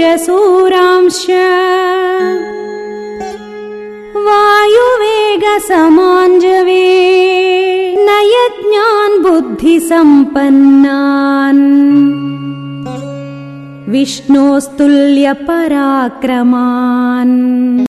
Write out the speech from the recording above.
सूरांश वायुवेगसमाञ्जवे नयज्ञान् बुद्धिसम्पन्नान् विष्णोस्तुल्यपराक्रमान्